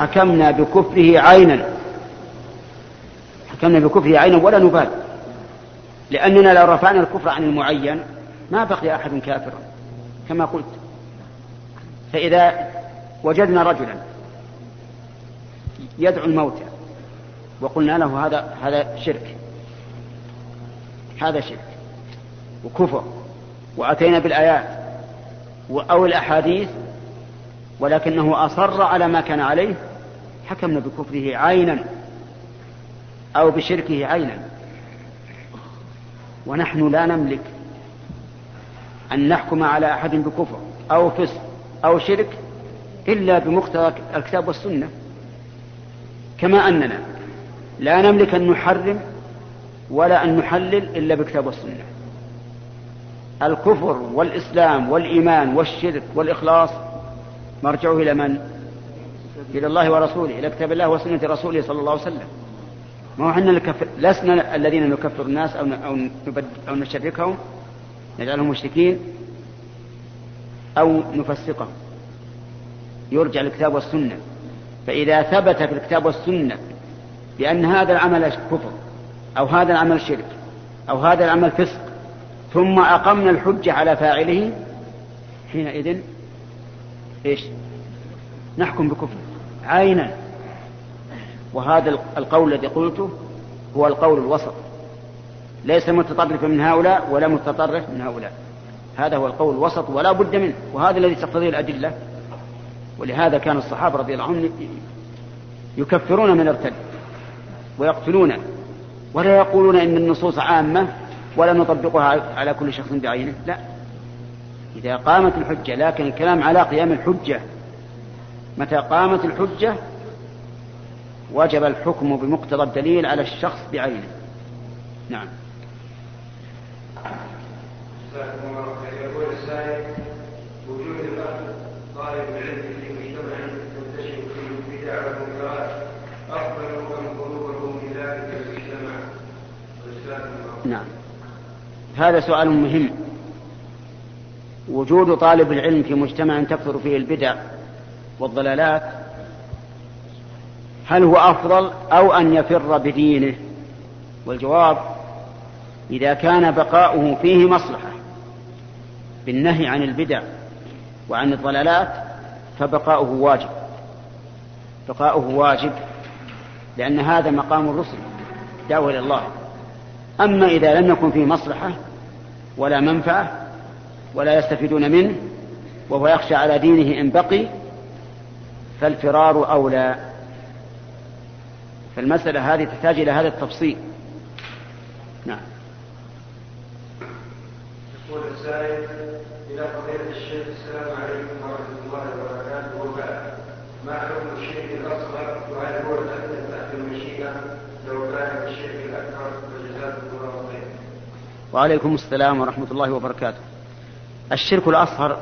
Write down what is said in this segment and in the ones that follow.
حكمنا بكفره عينا. حكمنا بكفره عينا ولا نبالي. لأننا لو رفعنا الكفر عن المعين ما بقي أحد كافرا. كما قلت. فإذا وجدنا رجلا يدعو الموتى وقلنا له هذا هذا شرك. هذا شرك. وكفر. وأتينا بالآيات. أو الأحاديث. ولكنه أصر على ما كان عليه. حكمنا بكفره عينا أو بشركه عينا. ونحن لا نملك أن نحكم على أحد بكفر أو فسق أو شرك إلا بمقتضى الكتاب والسنة. كما أننا لا نملك أن نحرم ولا أن نحلل إلا بكتاب والسنة. الكفر والإسلام والإيمان والشرك والإخلاص مرجعه إلى من؟ إلى الله ورسوله إلى كتاب الله وسنة رسوله صلى الله عليه وسلم. ما هو إحنا لسنا الذين نكفر الناس أو أو أو نشركهم نجعلهم مشركين أو نفسقهم. يرجع الكتاب والسنة. فإذا ثبت في الكتاب والسنة بأن هذا العمل كفر أو هذا العمل شرك أو هذا العمل فسق ثم أقمنا الحجة على فاعله حينئذ إيش؟ نحكم بكفر عينا. وهذا القول الذي قلته هو القول الوسط. ليس متطرفا من هؤلاء ولا متطرف من هؤلاء. هذا هو القول الوسط ولا بد منه. وهذا الذي تقتضيه الأدلة. ولهذا كان الصحابة رضي الله عنهم يكفرون من ارتد ويقتلون ولا يقولون إن النصوص عامة ولا نطبقها على كل شخص بعينه. لا. إذا قامت الحجة لكن الكلام على قيام الحجة متى قامت الحجة وجب الحكم بمقتضى الدليل على الشخص بعينه. نعم. وجود طالب العلم في مجتمع فيه بدع ومنكرات افضل من ذلك المجتمع نعم. هذا سؤال مهم. وجود طالب العلم في مجتمع تكثر فيه البدع والضلالات هل هو أفضل أو أن يفر بدينه؟ والجواب إذا كان بقاؤه فيه مصلحة بالنهي عن البدع وعن الضلالات فبقاؤه واجب. بقاؤه واجب لأن هذا مقام الرسل دعوة إلى الله. أما إذا لم يكن فيه مصلحة ولا منفعة ولا يستفيدون منه وهو يخشى على دينه إن بقي فالفرار أولى. فالمسألة هذه تحتاج إلى هذا التفصيل. نعم. يقول السائل إلى فضيلة الشيخ السلام عليكم ورحمة الله وبركاته. وبعد ما حكم الشرك الأصغر؟ وهل هو تحت المشيئة لو كان الشرك الأكبر فجزاكم الله خيرا وعليكم السلام ورحمة الله وبركاته. الشرك الأصغر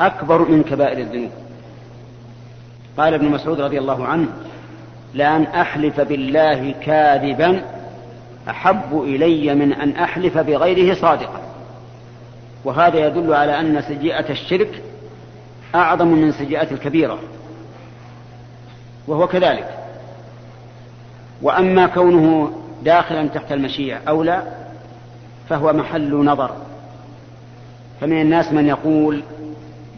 أكبر من كبائر الذنوب. قال ابن مسعود رضي الله عنه لأن أحلف بالله كاذبا أحب إلي من أن أحلف بغيره صادقا. وهذا يدل على أن سيئة الشرك أعظم من سيئة الكبيرة وهو كذلك. وأما كونه داخلا تحت المشيئة أو لا فهو محل نظر. فمن الناس من يقول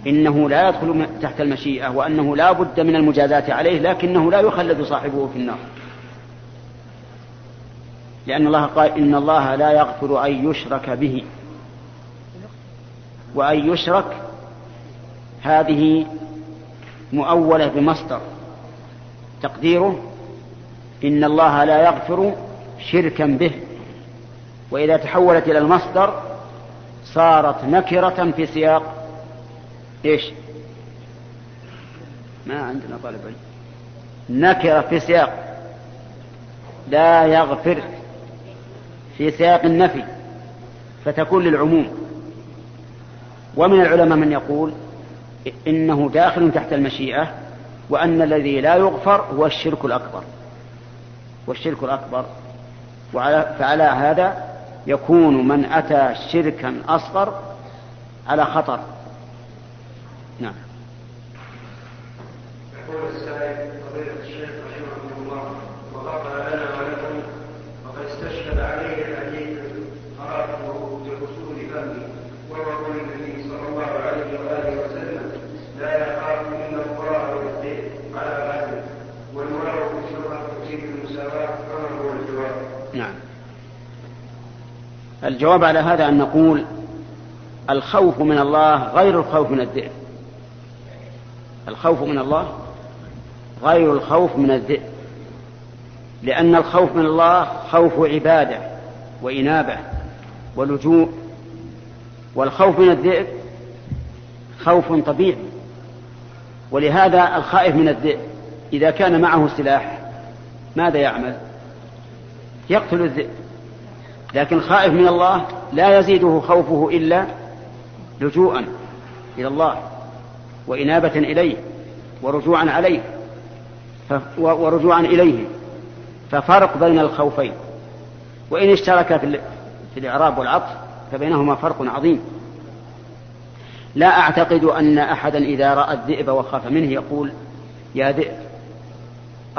إنه لا يدخل تحت المشيئة وأنه لا بد من المجازاة عليه لكنه لا يخلد صاحبه في النار. لأن الله قال إن الله لا يغفر أن يشرك به. وأن يشرك هذه مؤولة بمصدر. تقديره إن الله لا يغفر شركا به. وإذا تحولت إلى المصدر صارت نكرة في سياق إيش؟ ما عندنا طالب علم. نكرة في سياق. لا يغفر في سياق النفي فتكون للعموم. ومن العلماء من يقول إنه داخل تحت المشيئة وأن الذي لا يغفر هو الشرك الأكبر. والشرك الأكبر وعلى فعلى هذا يكون من أتى شركا أصغر على خطر. نعم. يقول السائل فضيلة الشيخ رحمه الله وغفر لنا ولكم وقد استشهد عليه الحديث أراده لحصول فمه وهو قول النبي صلى الله عليه وآله وسلم لا يخاف إلا الله والدين على غيره والمرأة في الشرع تجيب المساواة فما هو الجواب؟ نعم. الجواب على هذا أن نقول الخوف من الله غير الخوف من الذئب الخوف من الله غير الخوف من الذئب. لأن الخوف من الله خوف عبادة وإنابة ولجوء. والخوف من الذئب خوف طبيعي. ولهذا الخائف من الذئب إذا كان معه سلاح ماذا يعمل؟ يقتل الذئب. لكن خائف من الله لا يزيده خوفه إلا لجوءا إلى الله. وإنابة إليه ورجوعا عليه ورجوعا إليه ففرق بين الخوفين. وإن اشترك في الإعراب والعطف فبينهما فرق عظيم. لا أعتقد أن أحدا إذا رأى الذئب وخاف منه يقول يا ذئب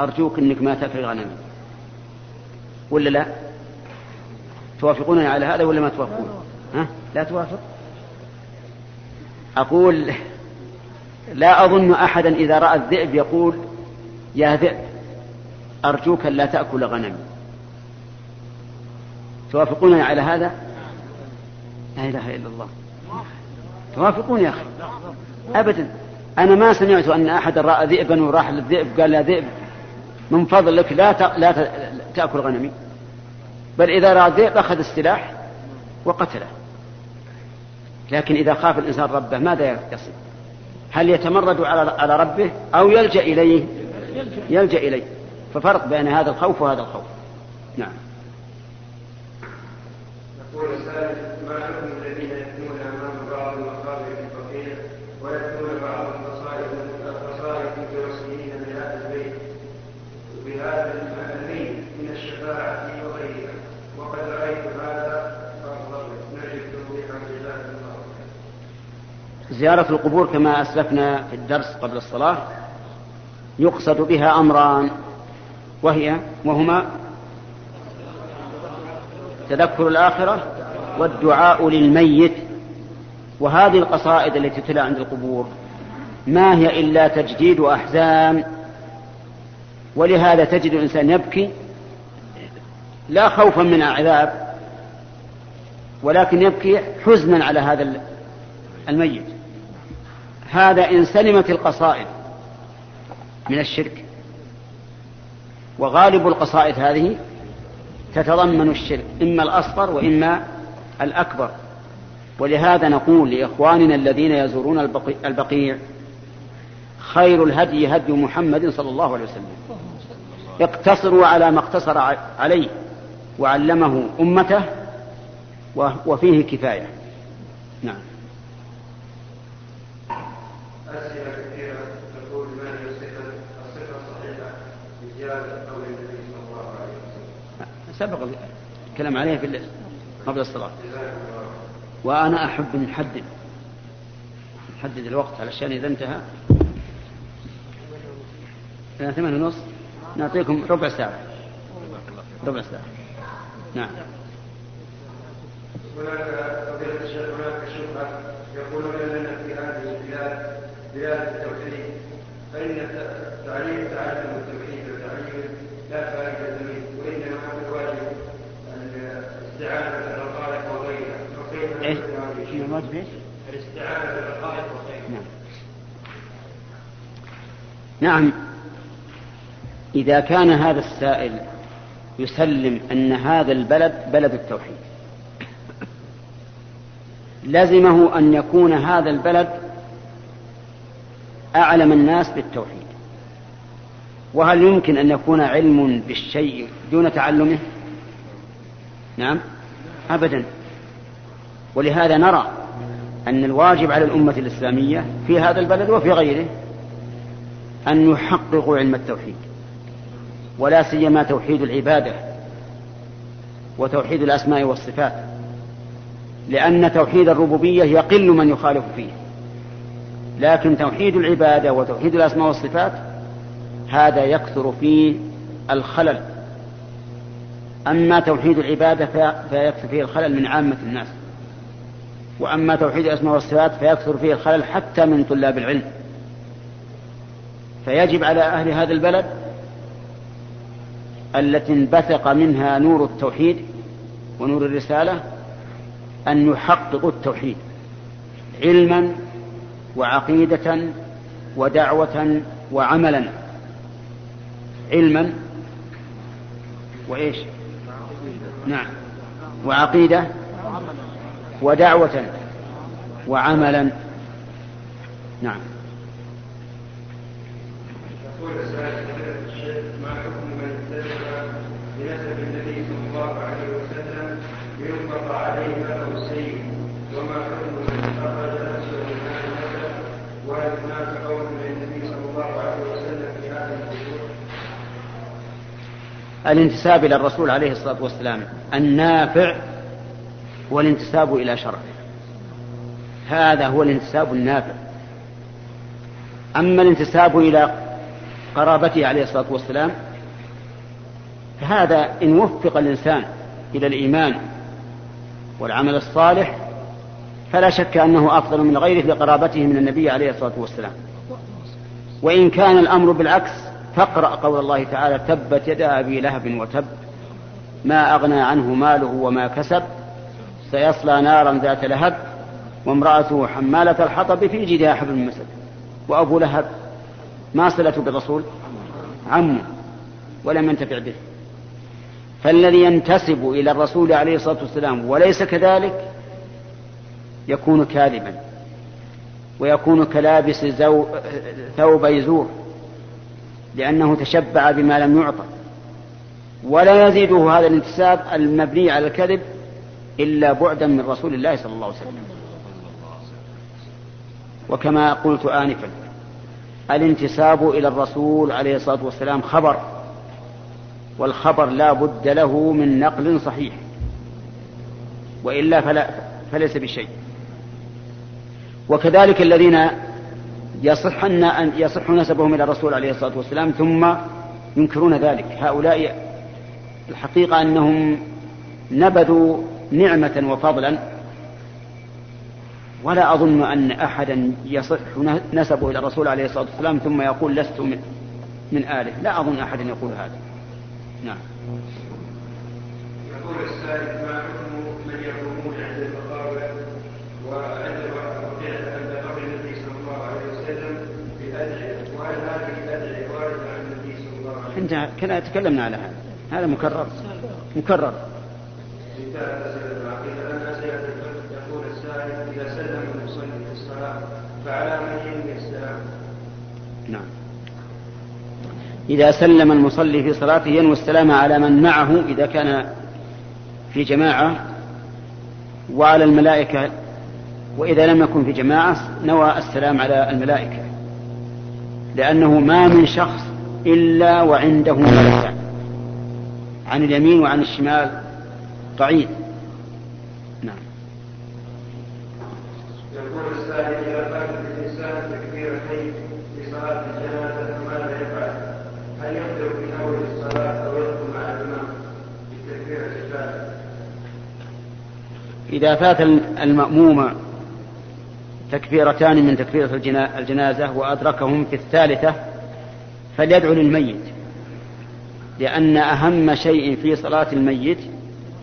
أرجوك أنك ما تفرغ غنمي ولا لا؟ توافقونني على هذا ولا ما توافقون؟ ها؟ لا توافق. أقول لا أظن أحدا إذا رأى الذئب يقول يا ذئب أرجوك لا تأكل غنمي. توافقونني على هذا؟ لا إله إلا الله. توافقون يا أخي؟ أبدا. أنا ما سمعت أن أحد رأى ذئبا وراح للذئب قال يا ذئب من فضلك لا لا تأكل غنمي. بل إذا رأى الذئب أخذ السلاح وقتله. لكن إذا خاف الإنسان ربه ماذا يصل هل يتمرد على على ربه أو يلجأ إليه؟ يلجأ إليه. ففرق بين هذا الخوف وهذا الخوف. نعم. يقول الثالث ما حكم الذين يكتمون امام بعض المقابر الفقير ويكتمون بعض القصائد القصائد في رسمين بهذا البيت بهذا الميت من الشفاعة وغيرها وقد رأيت هذا نجد توضيحا جزاك الله زيارة القبور كما أسلفنا في الدرس قبل الصلاة يقصد بها أمران وهي وهما تذكر الآخرة والدعاء للميت وهذه القصائد التي تتلى عند القبور. ما هي إلا تجديد أحزان ولهذا تجد الإنسان يبكي لا خوفا من عذاب ولكن يبكي حزنا على هذا الميت. هذا إن سلمت القصائد من الشرك. وغالب القصائد هذه تتضمن الشرك إما الأصغر وإما الأكبر. ولهذا نقول لإخواننا الذين يزورون البقيع خير الهدي هدي محمد صلى الله عليه وسلم. اقتصروا على ما اقتصر عليه وعلمه أمته وفيه كفاية. نعم. لزيادة قول النبي صلى الله عليه وسلم. سبق الكلام عليه في قبل الصلاة. وأنا أحب نحدد نحدد الوقت علشان إذا انتهى. إلى ثمان ونص. نعطيكم ربع ساعة. ربع ساعة. نعم. هناك فضيلة الشيخ هناك شبهة يقولون لنا في هذه البلاد بلاد التوحيد فإن تعليم تعلم التوحيد وتعليم لا فائدة منه وإنما الواجب الاستعانة بالرقائق وغيرها فكيف إيه؟ الواجب إيش؟ الاستعانة وغيرها نعم. نعم. إذا كان هذا السائل يسلم أن هذا البلد بلد التوحيد لزمه أن يكون هذا البلد أعلم الناس بالتوحيد. وهل يمكن أن يكون علم بالشيء دون تعلمه؟ نعم. أبدا. ولهذا نرى أن الواجب على الأمة الإسلامية في هذا البلد وفي غيره أن يحققوا علم التوحيد ولا سيما توحيد العبادة وتوحيد الأسماء والصفات لأن توحيد الربوبية يقل من يخالف فيه. لكن توحيد العبادة وتوحيد الأسماء والصفات هذا يكثر فيه الخلل. أما توحيد العبادة فيكثر فيه الخلل من عامة الناس. وأما توحيد الأسماء والصفات فيكثر فيه الخلل حتى من طلاب العلم. فيجب على أهل هذا البلد التي انبثق منها نور التوحيد ونور الرسالة أن يحققوا التوحيد علما وعقيدة ودعوة وعملا. علما وإيش؟ نعم. وعقيدة ودعوة وعملا. نعم. يقول ما حكم من التزم بنسب النبي صلى الله عليه وسلم لينفق عليه ماله السيد وما حكم من أخرج نفسه من هذا النسب؟ وهل هناك قول للنبي صلى الله عليه وسلم في هذا الموضوع؟ الانتساب إلى الرسول عليه الصلاة والسلام النافع هو الانتساب إلى شرعه. هذا هو الانتساب النافع. أما الانتساب إلى قرابته عليه الصلاة والسلام فهذا إن وفق الإنسان إلى الإيمان والعمل الصالح فلا شك أنه أفضل من غيره لقرابته من النبي عليه الصلاة والسلام. وإن كان الأمر بالعكس فاقرأ قول الله تعالى تبت يدا أبي لهب وتب ما أغنى عنه ماله وما كسب سيصلى نارا ذات لهب وامرأته حمالة الحطب في جيدها حبل من وأبو لهب ما صلته بالرسول؟ عمه ولم ينتفع به. فالذي ينتسب إلى الرسول عليه الصلاة والسلام وليس كذلك يكون كاذبا ويكون كلابس زو... ثوب يزور لأنه تشبع بما لم يعطى. ولا يزيده هذا الانتساب المبني على الكذب إلا بعدا من رسول الله صلى الله عليه وسلم. وكما قلت آنفا الانتساب إلى الرسول عليه الصلاة والسلام خبر والخبر لا بد له من نقل صحيح وإلا فلا فليس بشيء. وكذلك الذين يصح أن يصح نسبهم إلى الرسول عليه الصلاة والسلام ثم ينكرون ذلك. هؤلاء الحقيقة أنهم نبذوا نعمة وفضلا ولا أظن أن أحدا يصح نسبه إلى الرسول عليه الصلاة والسلام ثم يقول لست من, من آله. لا أظن أحدا يقول هذا. نعم. يقول السائل ما حكم من يقومون عند المقابر وعند عند قبر النبي صلى الله عليه وسلم بأدعية؟ وهل هذه الأدعية واردة عن النبي صلى الله عليه وسلم؟ انت كنا تكلمنا على هذا. هذا مكرر. مكرر. يقول السائل إذا سلم المصلي في الصلاة فعلى من ينوي السلام؟ نعم إذا سلم المصلي في صلاته ينوي السلام على من معه إذا كان في جماعة وعلى الملائكة وإذا لم يكن في جماعة نوى السلام على الملائكة لأنه ما من شخص إلا وعنده ملكان عن اليمين وعن الشمال قعيد نعم يقول السائل إذا فات الإنسان تكبيرتين في صلاة الجنازة فماذا يفعل؟ هل يبدأ من أول الصلاة أو يدخل مع الإمام بالتكبيرة الثالثة؟ إذا فات المأموم تكبيرتان من تكبيرة الجنازة وأدركهم في الثالثة فليدعو للميت لأن أهم شيء في صلاة الميت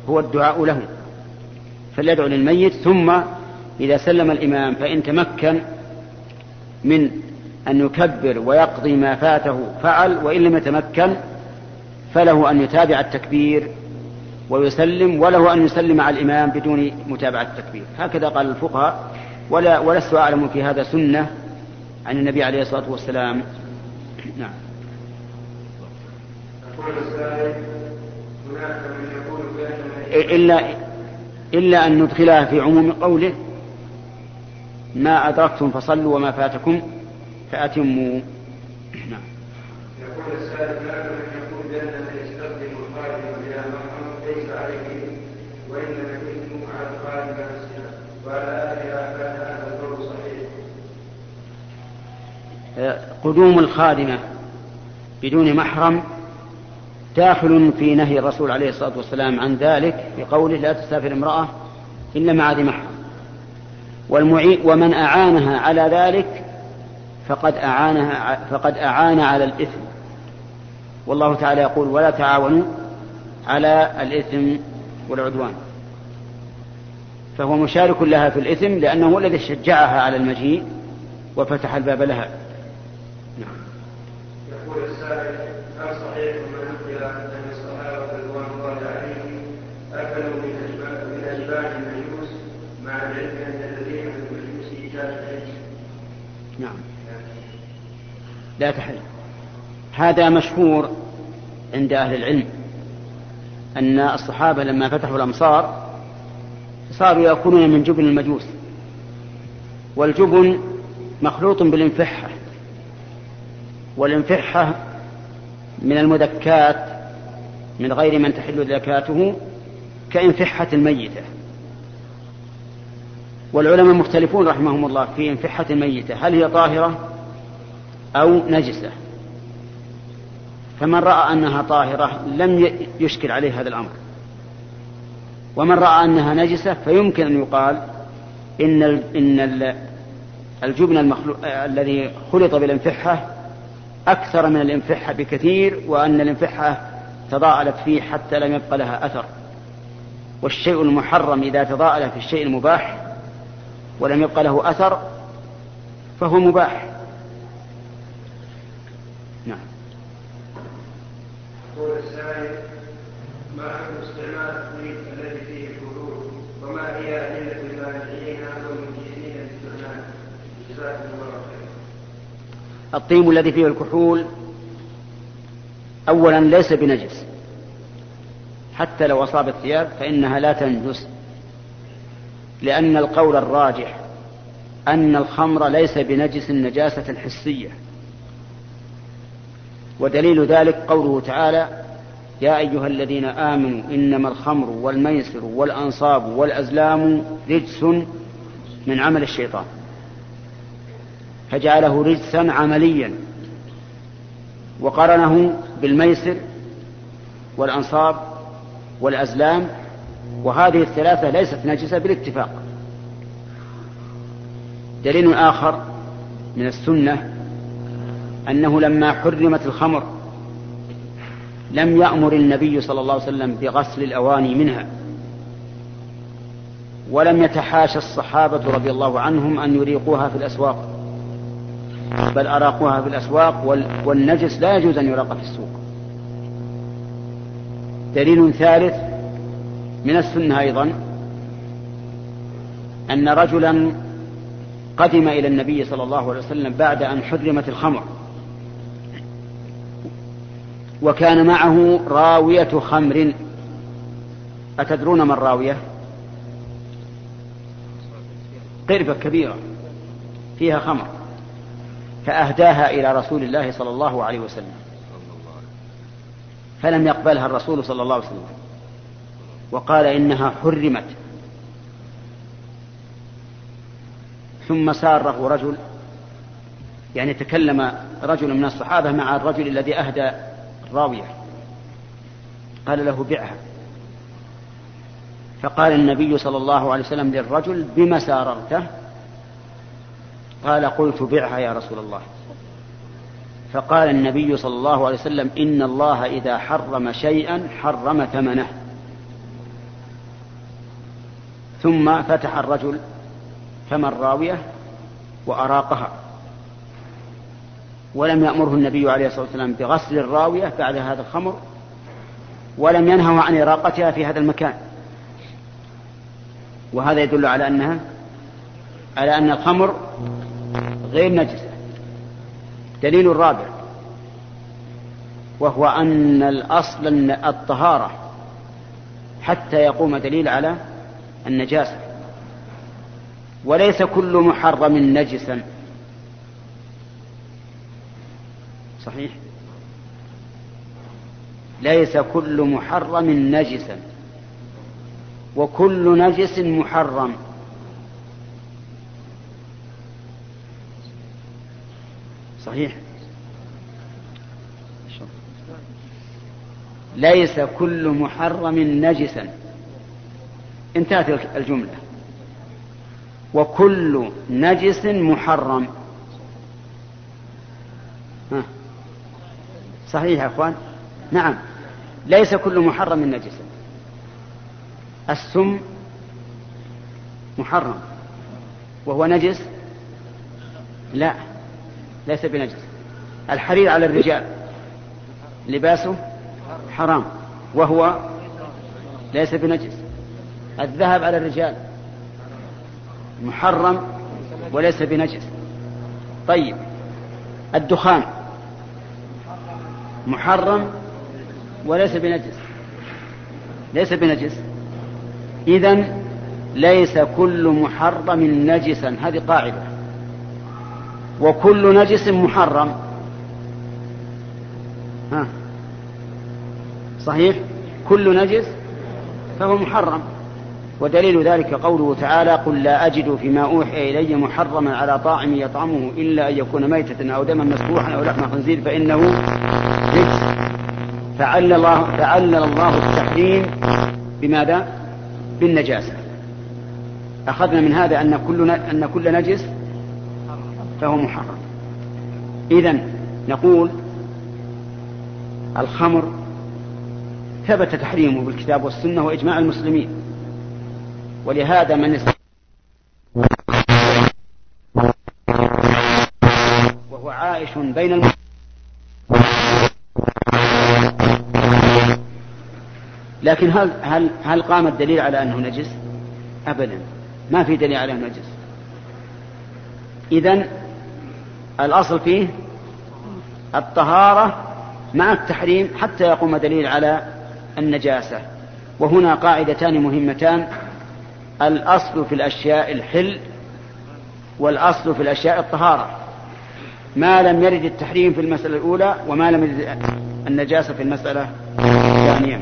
هو الدعاء له. فليدعو للميت ثم إذا سلم الإمام فإن تمكن من أن يكبر ويقضي ما فاته فعل وإن لم يتمكن فله أن يتابع التكبير ويسلم وله أن يسلم على الإمام بدون متابعة التكبير. هكذا قال الفقهاء. ولا ولست أعلم في هذا سنة عن النبي عليه الصلاة والسلام. نعم. هناك من إلا إلا أن ندخلها في عموم قوله ما أدركتم فصلوا وما فاتكم فأتموا. نعم. يقول السائل يستخدم محرم ليس عليه وإنما الإثم على نفسه وعلى كان هذا القول صحيح. قدوم الخادمة بدون محرم داخل في نهي الرسول عليه الصلاة والسلام عن ذلك بقوله لا تسافر امرأة إلا مع ذي محرم. ومن أعانها على ذلك فقد أعانها فقد أعان على الإثم. والله تعالى يقول ولا تعاونوا على الإثم والعدوان. فهو مشارك لها في الإثم لأنه الذي شجعها على المجيء وفتح الباب لها. نعم. يقول السائل هل صحيح ما نقل أن الصحابة رضوان الله عليهم أكلوا من أجبان المجوس مع العلم أن الذين في المجوس إيجاد نعم لا تحل. هذا مشهور عند أهل العلم أن الصحابة لما فتحوا الأمصار صاروا يأكلون من جبن المجوس والجبن مخلوط بالإنفحة والإنفحة من المذكات من غير من تحل ذكاته كإنفحة الميتة والعلماء مختلفون رحمهم الله في إنفحة الميتة هل هي طاهرة؟ أو نجسة. فمن رأى أنها طاهرة لم يشكل عليه هذا الأمر. ومن رأى أنها نجسة فيمكن أن يقال إن إن الجبن المخلوق الذي خلط بالإنفحة أكثر من الإنفحة بكثير وأن الإنفحة تضاءلت فيه حتى لم يبق لها أثر. والشيء المحرم إذا تضاءل في الشيء المباح ولم يبق له أثر فهو مباح نعم يقول الطيب الذي فيه الكحول أولا ليس بنجس. حتى لو أصاب الثياب فإنها لا تنجس. لأن القول الراجح أن الخمر ليس بنجس النجاسة الحسية. ودليل ذلك قوله تعالى يا أيها الذين آمنوا إنما الخمر والميسر والأنصاب والأزلام رجس من عمل الشيطان. فجعله رجسا عمليا. وقرنه بالميسر والأنصاب والأزلام. وهذه الثلاثة ليست نجسة بالاتفاق. دليل آخر من السنة أنه لما حرمت الخمر لم يأمر النبي صلى الله عليه وسلم بغسل الأواني منها. ولم يتحاشى الصحابة رضي الله عنهم أن يريقوها في الأسواق. بل أراقوها في الأسواق والنجس لا يجوز أن يراق في السوق. دليل ثالث من السنة أيضا أن رجلا قدم إلى النبي صلى الله عليه وسلم بعد أن حرمت الخمر. وكان معه راوية خمر. أتدرون ما الراوية؟ قربة كبيرة فيها خمر. فأهداها إلى رسول الله صلى الله عليه وسلم. فلم يقبلها الرسول صلى الله عليه وسلم. وقال إنها حرمت. ثم ساره رجل يعني تكلم رجل من الصحابة مع الرجل الذي أهدى الراوية قال له بعها. فقال النبي صلى الله عليه وسلم للرجل بما ساررته؟ قال قلت بعها يا رسول الله. فقال النبي صلى الله عليه وسلم إن الله إذا حرم شيئا حرم ثمنه. ثم فتح الرجل فم الراوية وأراقها. ولم يأمره النبي عليه الصلاة والسلام بغسل الراوية بعد هذا الخمر ولم ينهه عن إراقتها في هذا المكان. وهذا يدل على أنها على أن الخمر غير نجسة دليل الرابع وهو أن الأصل الطهارة حتى يقوم دليل على النجاسة. وليس كل محرم نجسا. صحيح؟ ليس كل محرم نجسا. وكل نجس محرم. صحيح؟ ليس كل محرم نجسا. انتهت الجملة. وكل نجس محرم. ها. صحيح يا إخوان؟ نعم. ليس كل محرم نجسا السم محرم. وهو نجس؟ لا ليس بنجس. الحرير على الرجال. لباسه حرام. وهو ليس بنجس. الذهب على الرجال محرم وليس بنجس. طيب. الدخان. محرم وليس بنجس. ليس بنجس. إذا ليس كل محرم نجسا. هذه قاعدة. وكل نجس محرم. ها. صحيح؟ كل نجس فهو محرم. ودليل ذلك قوله تعالى قل لا أجد فيما أوحي إلي محرما على طاعم يطعمه إلا أن يكون ميتة أو دما مسفوحا أو لحم خنزير فإنه رجس فعلل الله فعلل الله التحريم بماذا؟ بالنجاسة. أخذنا من هذا أن كل أن كل نجس فهو محرم. إذا نقول الخمر ثبت تحريمه بالكتاب والسنة وإجماع المسلمين. ولهذا من وهو عائش بين المسلمين لكن هل هل هل قام الدليل على أنه نجس؟ ابدا ما في دليل على أنه نجس. اذا الأصل فيه الطهارة مع التحريم حتى يقوم دليل على النجاسة. وهنا قاعدتان مهمتان الأصل في الأشياء الحل والأصل في الأشياء الطهارة ما لم يرد التحريم في المسألة الأولى وما لم يرد النجاسة في المسألة الثانية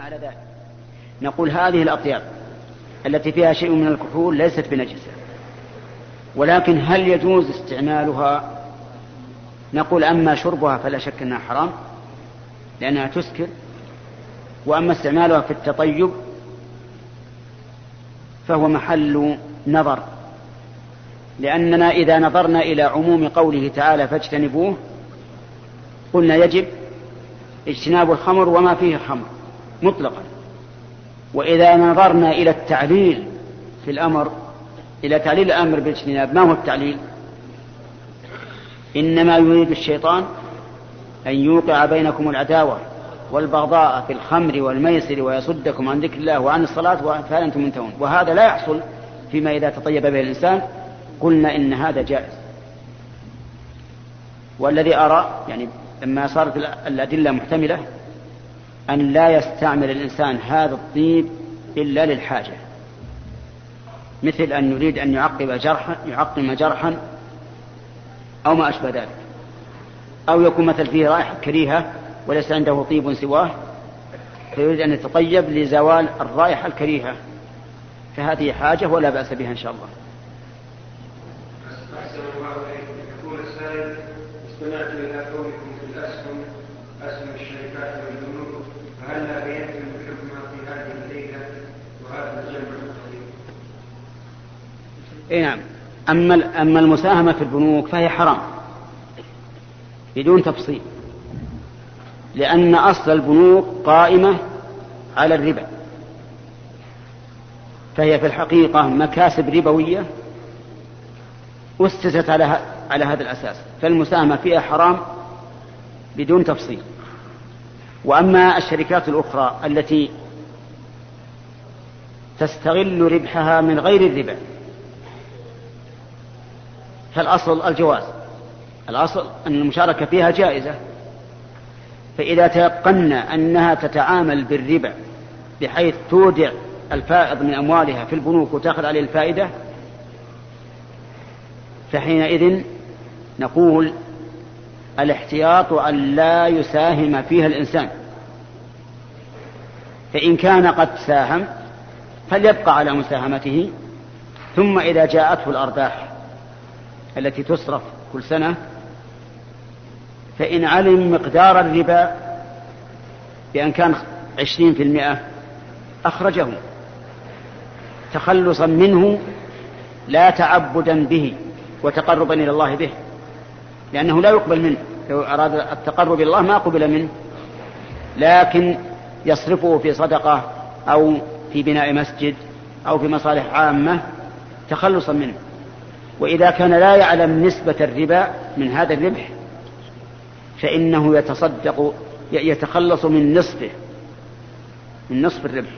على ذلك نقول هذه الأطياب التي فيها شيء من الكحول ليست بنجسة. ولكن هل يجوز استعمالها؟ نقول أما شربها فلا شك أنها حرام لأنها تسكر. وأما استعمالها في التطيب فهو محل نظر لأننا إذا نظرنا إلى عموم قوله تعالى فاجتنبوه قلنا يجب اجتناب الخمر وما فيه خمر مطلقا. وإذا نظرنا إلى التعليل في الأمر إلى تعليل الأمر بالاجتناب ما هو التعليل؟ إنما يريد الشيطان أن يوقع بينكم العداوة والبغضاء في الخمر والميسر ويصدكم عن ذكر الله وعن الصلاة فهل أنتم منتهون؟ وهذا لا يحصل فيما إذا تطيب به الإنسان. قلنا إن هذا جائز. والذي أرى يعني لما صارت الأدلة محتملة أن لا يستعمل الإنسان هذا الطيب إلا للحاجة. مثل أن يريد أن يعقب جرحا يعقم جرحا أو ما أشبه ذلك. أو يكون مثل فيه رائحة كريهة وليس عنده طيب سواه فيريد أن يتطيب لزوال الرائحة الكريهة. فهذه حاجة ولا بأس بها إن شاء الله. يقول السائل استمعت إلى قولكم في الأسهم أسهم الشركات والبنوك فهل لا بينتم بحكمها في هذه الليلة وهذا الجمع القليل؟ اي نعم. أما أما المساهمة في البنوك فهي حرام. بدون تفصيل. لأن أصل البنوك قائمة على الربا. فهي في الحقيقة مكاسب ربوية أسست على على هذا الأساس. فالمساهمة فيها حرام بدون تفصيل. وأما الشركات الأخرى التي تستغل ربحها من غير الربا فالأصل الجواز. الأصل أن المشاركة فيها جائزة. فإذا تيقنا أنها تتعامل بالربا بحيث تودع الفائض من أموالها في البنوك وتأخذ عليه الفائدة فحينئذ نقول الاحتياط أن لا يساهم فيها الإنسان. فإن كان قد ساهم فليبقى على مساهمته ثم إذا جاءته الأرباح. التي تصرف كل سنة فإن علم مقدار الربا بأن كان عشرين في المئة أخرجه. تخلصا منه لا تعبدا به وتقربا إلى الله به لأنه لا يقبل منه. لو أراد التقرب إلى الله ما قبل منه لكن يصرفه في صدقة أو في بناء مسجد أو في مصالح عامة تخلصا منه. وإذا كان لا يعلم نسبة الربا من هذا الربح فإنه يتصدق يتخلص من نصفه من نصف الربح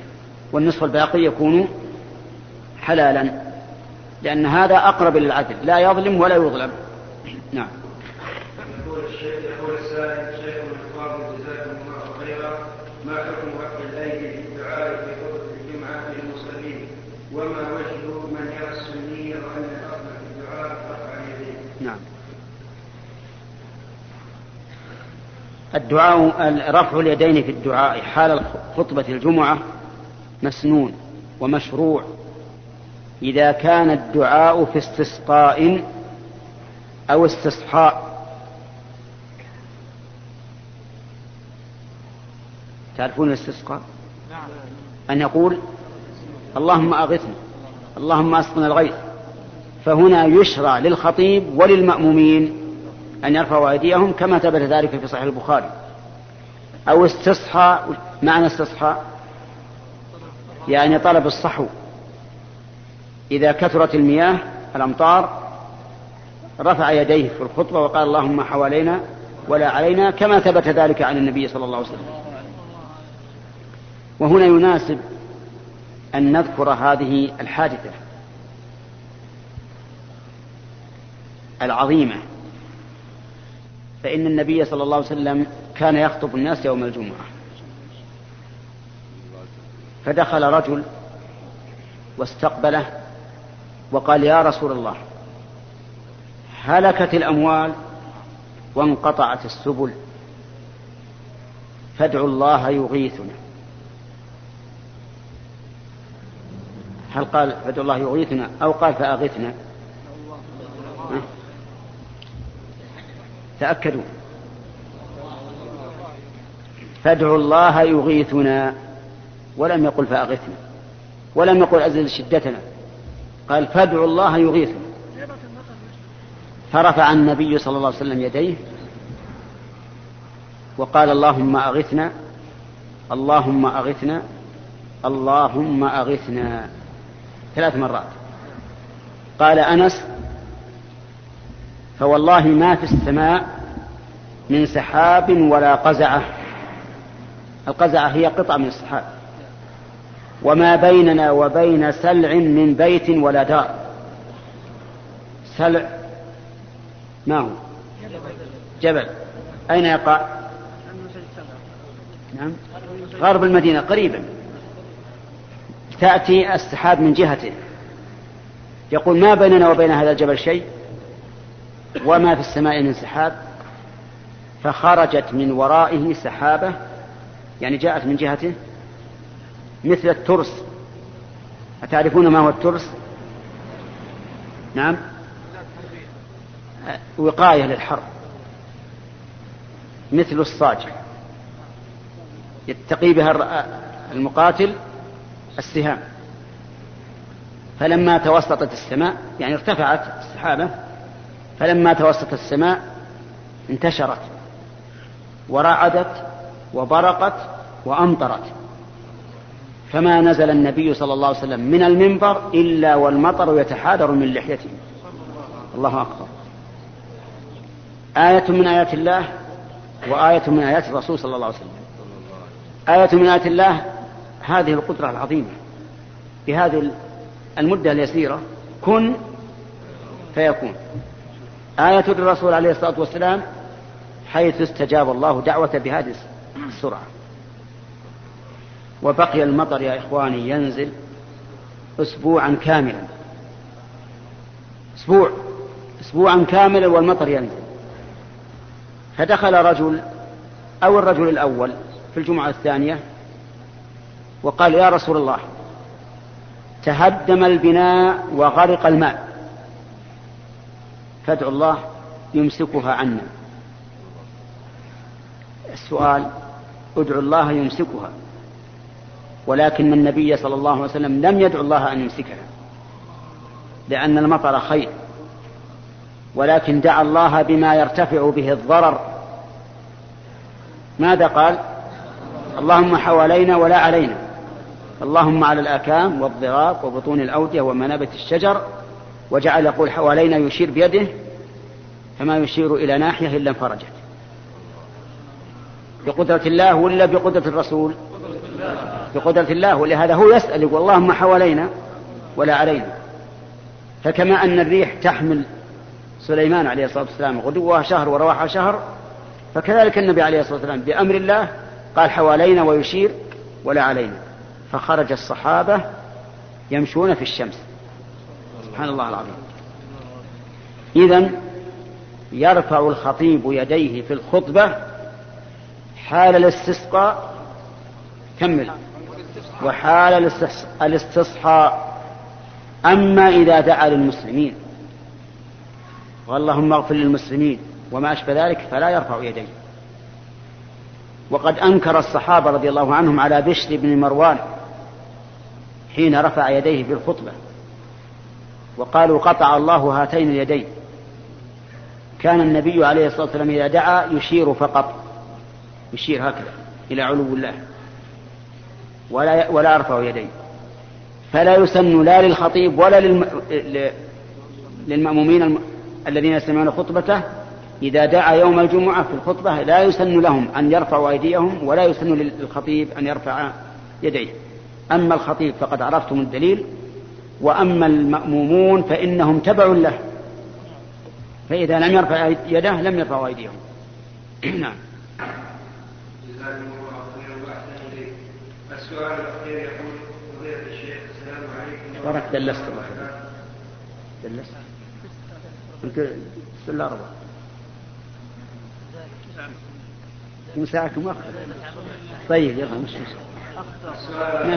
والنصف الباقي يكون حلالا لأن هذا أقرب للعدل لا يظلم ولا يظلم. نعم. يقول الشيخ يقول السائل شيخ الفاضل جزاكم الله خيرا ما حكم وقت الايدي في الدعاء في خطبه الجمعه للمصلين وما وجه من يرى السنيه وان الاصل في الدعاء رفع اليدين نعم الدعاء رفع اليدين في الدعاء حال خطبة الجمعة مسنون ومشروع. إذا كان الدعاء في استسقاء أو استصحاء. تعرفون الاستسقاء أن يقول اللهم أغثنا اللهم أسقنا الغيث. فهنا يشرع للخطيب وللمأمومين أن يرفعوا أيديهم كما ثبت ذلك في صحيح البخاري. أو استصحى معنى استصحى؟ يعني طلب الصحو. إذا كثرت المياه الأمطار رفع يديه في الخطبة وقال اللهم حوالينا ولا علينا كما ثبت ذلك عن النبي صلى الله عليه وسلم. وهنا يناسب أن نذكر هذه الحادثة العظيمة. فإن النبي صلى الله عليه وسلم كان يخطب الناس يوم الجمعة. فدخل رجل واستقبله وقال يا رسول الله هلكت الأموال وانقطعت السبل فادعوا الله يغيثنا. هل قال فادعوا الله يغيثنا أو قال فأغثنا تأكدوا. فادعوا الله يغيثنا. ولم يقل فأغثنا. ولم يقل أزل شدتنا. قال فادعوا الله يغيثنا. فرفع النبي صلى الله عليه وسلم يديه وقال اللهم أغثنا. اللهم أغثنا. اللهم أغثنا. ثلاث مرات. قال أنس فوالله ما في السماء من سحاب ولا قزعة. القزعة هي قطعة من السحاب. وما بيننا وبين سلع من بيت ولا دار. سلع ما هو؟ جبل. أين يقع؟ نعم. غرب المدينة قريبا. تأتي السحاب من جهته. يقول ما بيننا وبين هذا الجبل شيء؟ وما في السماء من سحاب فخرجت من ورائه سحابة يعني جاءت من جهته مثل الترس. أتعرفون ما هو الترس؟ نعم. وقاية للحرب. مثل الصاج. يتقي بها المقاتل السهام. فلما توسطت السماء يعني ارتفعت السحابة فلما توسطت السماء انتشرت ورعدت وبرقت وأمطرت. فما نزل النبي صلى الله عليه وسلم من المنبر إلا والمطر يتحادر من لحيته. الله أكبر. آية من آيات الله وآية من آيات الرسول صلى الله عليه وسلم. آية من آيات الله هذه القدرة العظيمة. بهذه المدة اليسيرة كن فيكون. آية الرسول عليه الصلاة والسلام حيث استجاب الله دعوة بهذه السرعة. وبقي المطر يا إخواني ينزل أسبوعا كاملا. أسبوع. أسبوعا كاملا والمطر ينزل. فدخل رجل أو الرجل الأول في الجمعة الثانية وقال يا رسول الله تهدم البناء وغرق الماء. فادعوا الله يمسكها عنا. السؤال ادعوا الله يمسكها ولكن النبي صلى الله عليه وسلم لم يدعو الله أن يمسكها لأن المطر خير ولكن دعا الله بما يرتفع به الضرر. ماذا قال؟ اللهم حوالينا ولا علينا اللهم على الآكام والضغاب وبطون الأودية ومنابت الشجر وجعل يقول حوالينا يشير بيده فما يشير إلى ناحية إلا انفرجت. بقدرة الله ولا بقدرة الرسول؟ بقدرة الله ولهذا هو يسأل يقول اللهم حوالينا ولا علينا. فكما أن الريح تحمل سليمان عليه الصلاة والسلام غدوها شهر ورواحها شهر فكذلك النبي عليه الصلاة والسلام بأمر الله قال حوالينا ويشير ولا علينا. فخرج الصحابة يمشون في الشمس. سبحان الله العظيم. إذا يرفع الخطيب يديه في الخطبة حال الاستسقاء. كمل. وحال الاستصحاء. أما إذا دعا للمسلمين. واللهم اغفر للمسلمين وما أشبه ذلك فلا يرفع يديه. وقد أنكر الصحابة رضي الله عنهم على بشر بن مروان حين رفع يديه في الخطبة. وقالوا قطع الله هاتين اليدين. كان النبي عليه الصلاة والسلام إذا دعا يشير فقط. يشير هكذا إلى علو الله. ولا ولا يرفع يديه. فلا يسن لا للخطيب ولا للم... للمأمومين الم... الذين يستمعون خطبته. إذا دعا يوم الجمعة في الخطبة لا يسن لهم أن يرفعوا أيديهم ولا يسن للخطيب أن يرفع يديه. أما الخطيب فقد عرفتم الدليل وأما المأمومون فإنهم تبع له. فإذا لم يرفع يده لم يرفعوا أيديهم. نعم. السؤال الأخير يقول فضيلة الشيخ السلام عليكم بارك دلست الله. دلست. قلت بسم الله الرحمن مساعك مؤخر طيب يلا مش مشكلة. السؤال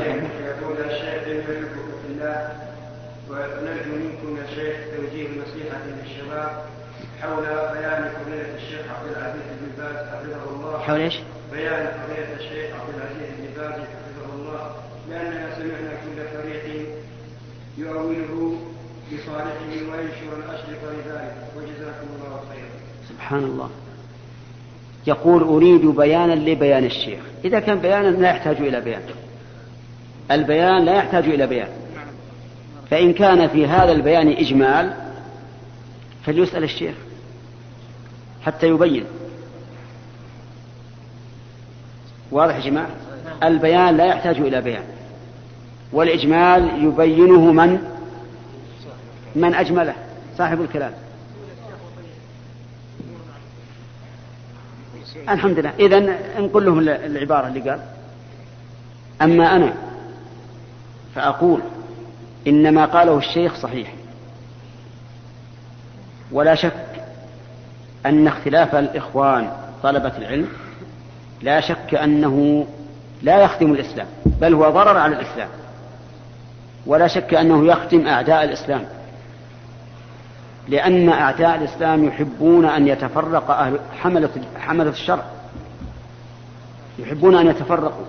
يقول الشيخ في الله ونرجو منكم يا شيخ توجيه نصيحة للشباب حول بيان فضيلة الشيخ عبد العزيز بن باز حفظه الله حول إيش؟ بيان فضيلة الشيخ عبد العزيز بن باز حفظه الله لأننا سمعنا كل فريق يؤوله لصالحه وينشر الأشرطة لذلك وجزاكم الله خيرا. سبحان الله. يقول أريد بيانا لبيان الشيخ إذا كان بيانا لا يحتاج إلى بيان البيان لا يحتاج إلى بيان فإن كان في هذا البيان إجمال فليسأل الشيخ حتى يبين. واضح يا جماعة؟ البيان لا يحتاج إلى بيان. والإجمال يبينه من؟ من أجمله صاحب الكلام. الحمد لله. إذا نقول لهم العبارة اللي قال. أما أنا فأقول إن ما قاله الشيخ صحيح. ولا شك أن اختلاف الإخوان طلبة العلم لا شك أنه لا يخدم الإسلام بل هو ضرر على الإسلام. ولا شك أنه يخدم أعداء الإسلام. لأن أعداء الإسلام يحبون أن يتفرق أهل حملة حملة الشرع. يحبون أن يتفرقوا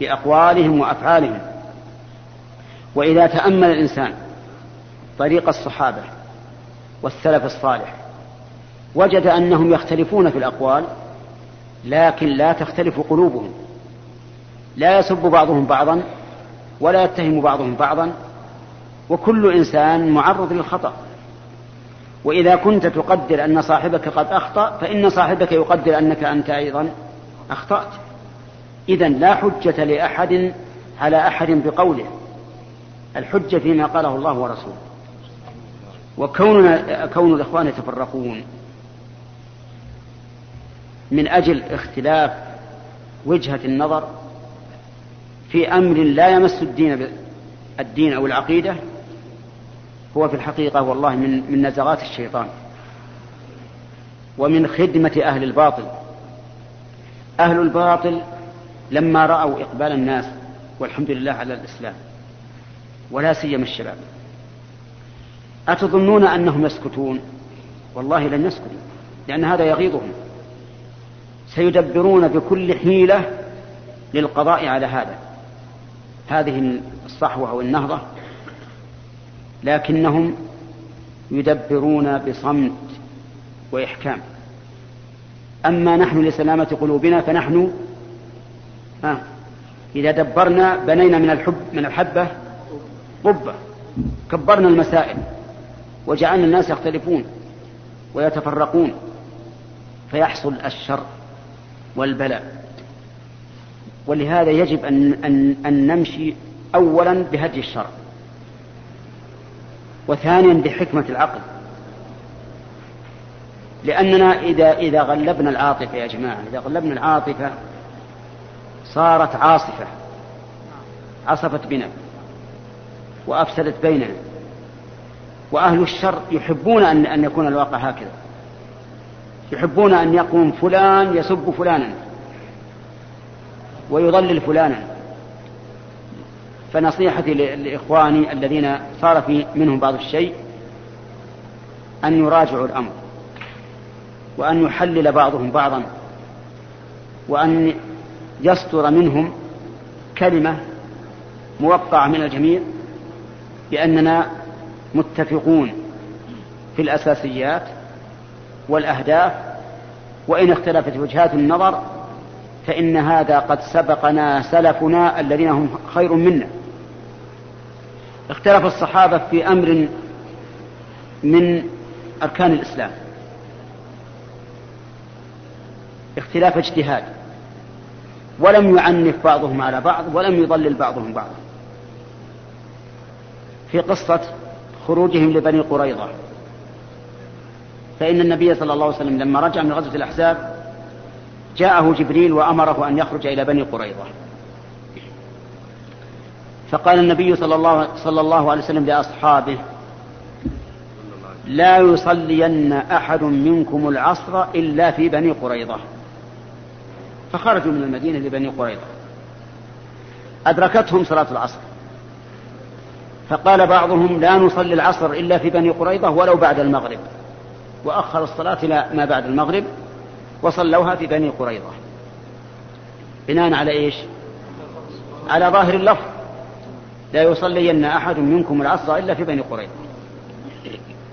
بأقوالهم وأفعالهم. وإذا تأمل الإنسان طريق الصحابة والسلف الصالح وجد أنهم يختلفون في الأقوال لكن لا تختلف قلوبهم. لا يسب بعضهم بعضا ولا يتهم بعضهم بعضا وكل إنسان معرض للخطأ. وإذا كنت تقدر أن صاحبك قد أخطأ فإن صاحبك يقدر أنك أنت أيضا أخطأت. إذا لا حجة لأحد على أحد بقوله. الحجة فيما قاله الله ورسوله. وكوننا كون الإخوان يتفرقون من أجل اختلاف وجهة النظر في أمر لا يمس الدين الدين أو العقيدة هو في الحقيقة والله من من نزغات الشيطان ومن خدمة أهل الباطل. أهل الباطل لما رأوا إقبال الناس والحمد لله على الإسلام ولا سيما الشباب. أتظنون أنهم يسكتون؟ والله لن يسكتوا لأن هذا يغيظهم. سيدبرون بكل حيلة للقضاء على هذا. هذه الصحوة أو النهضة. لكنهم يدبرون بصمت وإحكام. أما نحن لسلامة قلوبنا فنحن ها إذا دبرنا بنينا من الحب من الحبة قبة كبرنا المسائل وجعلنا الناس يختلفون ويتفرقون فيحصل الشر والبلاء. ولهذا يجب أن, أن, أن نمشي أولا بهدي الشرع وثانيا بحكمة العقل. لأننا إذا إذا غلبنا العاطفة يا جماعة إذا غلبنا العاطفة صارت عاصفة عصفت بنا. وأفسدت بيننا. وأهل الشر يحبون أن أن يكون الواقع هكذا. يحبون أن يقوم فلان يسب فلانا. ويضلل فلانا. فنصيحتي لإخواني الذين صار في منهم بعض الشيء أن يراجعوا الأمر. وأن يحلل بعضهم بعضا. وأن يصدر منهم كلمة موقعة من الجميع. بأننا متفقون في الأساسيات والأهداف وإن اختلفت وجهات النظر فإن هذا قد سبقنا سلفنا الذين هم خير منا. اختلف الصحابة في أمر من أركان الإسلام. اختلاف اجتهاد. ولم يعنف بعضهم على بعض ولم يضلل بعضهم بعضا. في قصة خروجهم لبني قريظة. فإن النبي صلى الله عليه وسلم لما رجع من غزوة الأحزاب جاءه جبريل وأمره أن يخرج إلى بني قريظة. فقال النبي صلى الله, صلى الله عليه وسلم لأصحابه لا يصلين أحد منكم العصر إلا في بني قريظة. فخرجوا من المدينة لبني قريظة. أدركتهم صلاة العصر. فقال بعضهم لا نصلي العصر إلا في بني قريظة ولو بعد المغرب. وأخر الصلاة إلى ما بعد المغرب وصلوها في بني قريظة. بناء على إيش؟ على ظاهر اللفظ. لا يصلين أحد منكم العصر إلا في بني قريظة.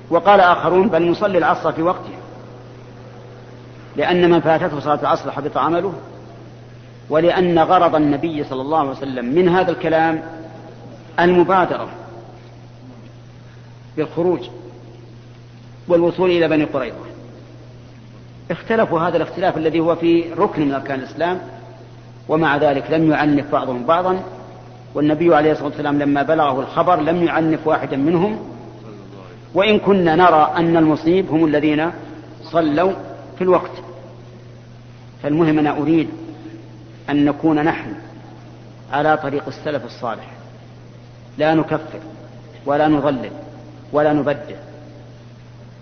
وقال آخرون بل نصلي العصر في وقتها لأن من فاتته صلاة العصر حبط عمله. ولأن غرض النبي صلى الله عليه وسلم من هذا الكلام المبادرة. بالخروج والوصول إلى بني قريظة. اختلفوا هذا الاختلاف الذي هو في ركن من أركان الإسلام ومع ذلك لم يعنف بعضهم بعضا والنبي عليه الصلاة والسلام لما بلغه الخبر لم يعنف واحدا منهم. وإن كنا نرى أن المصيب هم الذين صلوا في الوقت. فالمهم أنا أريد أن نكون نحن على طريق السلف الصالح. لا نكفر ولا نضلل. ولا نبدل.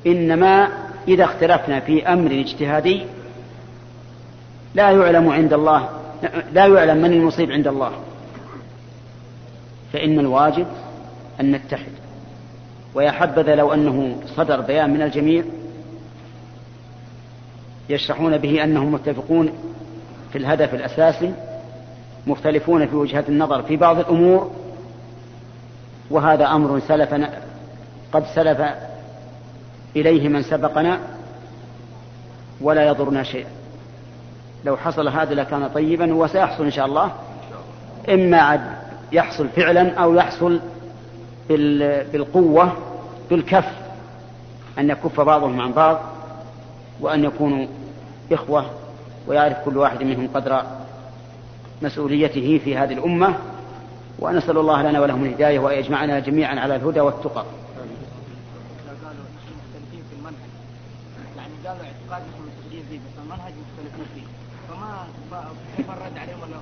إنما إذا اختلفنا في أمر اجتهادي لا يعلم عند الله لا يعلم من المصيب عند الله. فإن الواجب أن نتحد. ويا حبذا لو أنه صدر بيان من الجميع يشرحون به أنهم متفقون في الهدف الأساسي مختلفون في وجهة النظر في بعض الأمور وهذا أمر سلفنا قد سلف إليه من سبقنا ولا يضرنا شيئا. لو حصل هذا لكان طيبا وسيحصل إن شاء الله. إما عد يحصل فعلا أو يحصل بالقوة بالكف أن يكف بعضهم عن بعض وأن يكونوا إخوة ويعرف كل واحد منهم قدر مسؤوليته في هذه الأمة. ونسأل الله لنا ولهم الهداية وأن يجمعنا جميعا على الهدى والتقى.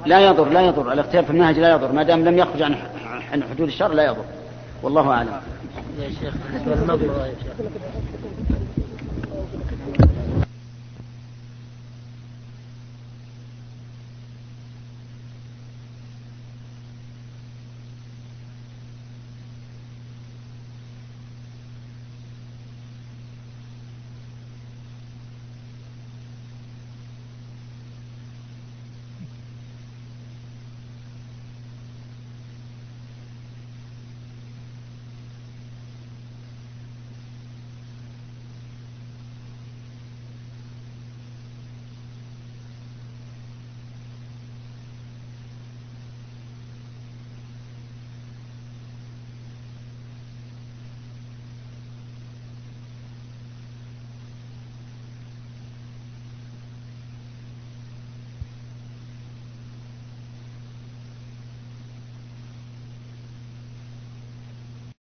لا يضر لا يضر. الاختلاف في المنهج لا يضر. ما دام لم يخرج عن عن حدود الشر لا يضر. والله أعلم. يا شيخ يا